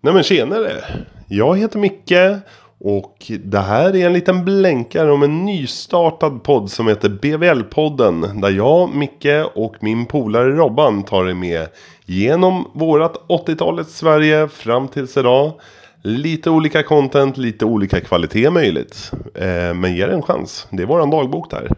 Nej men tjenare! Jag heter Micke och det här är en liten blänkare om en nystartad podd som heter BVL-podden. Där jag, Micke och min polare Robban tar er med genom vårat 80-talets Sverige fram tills idag. Lite olika content, lite olika kvalitet möjligt. Eh, men ge det en chans. Det är våran dagbok där.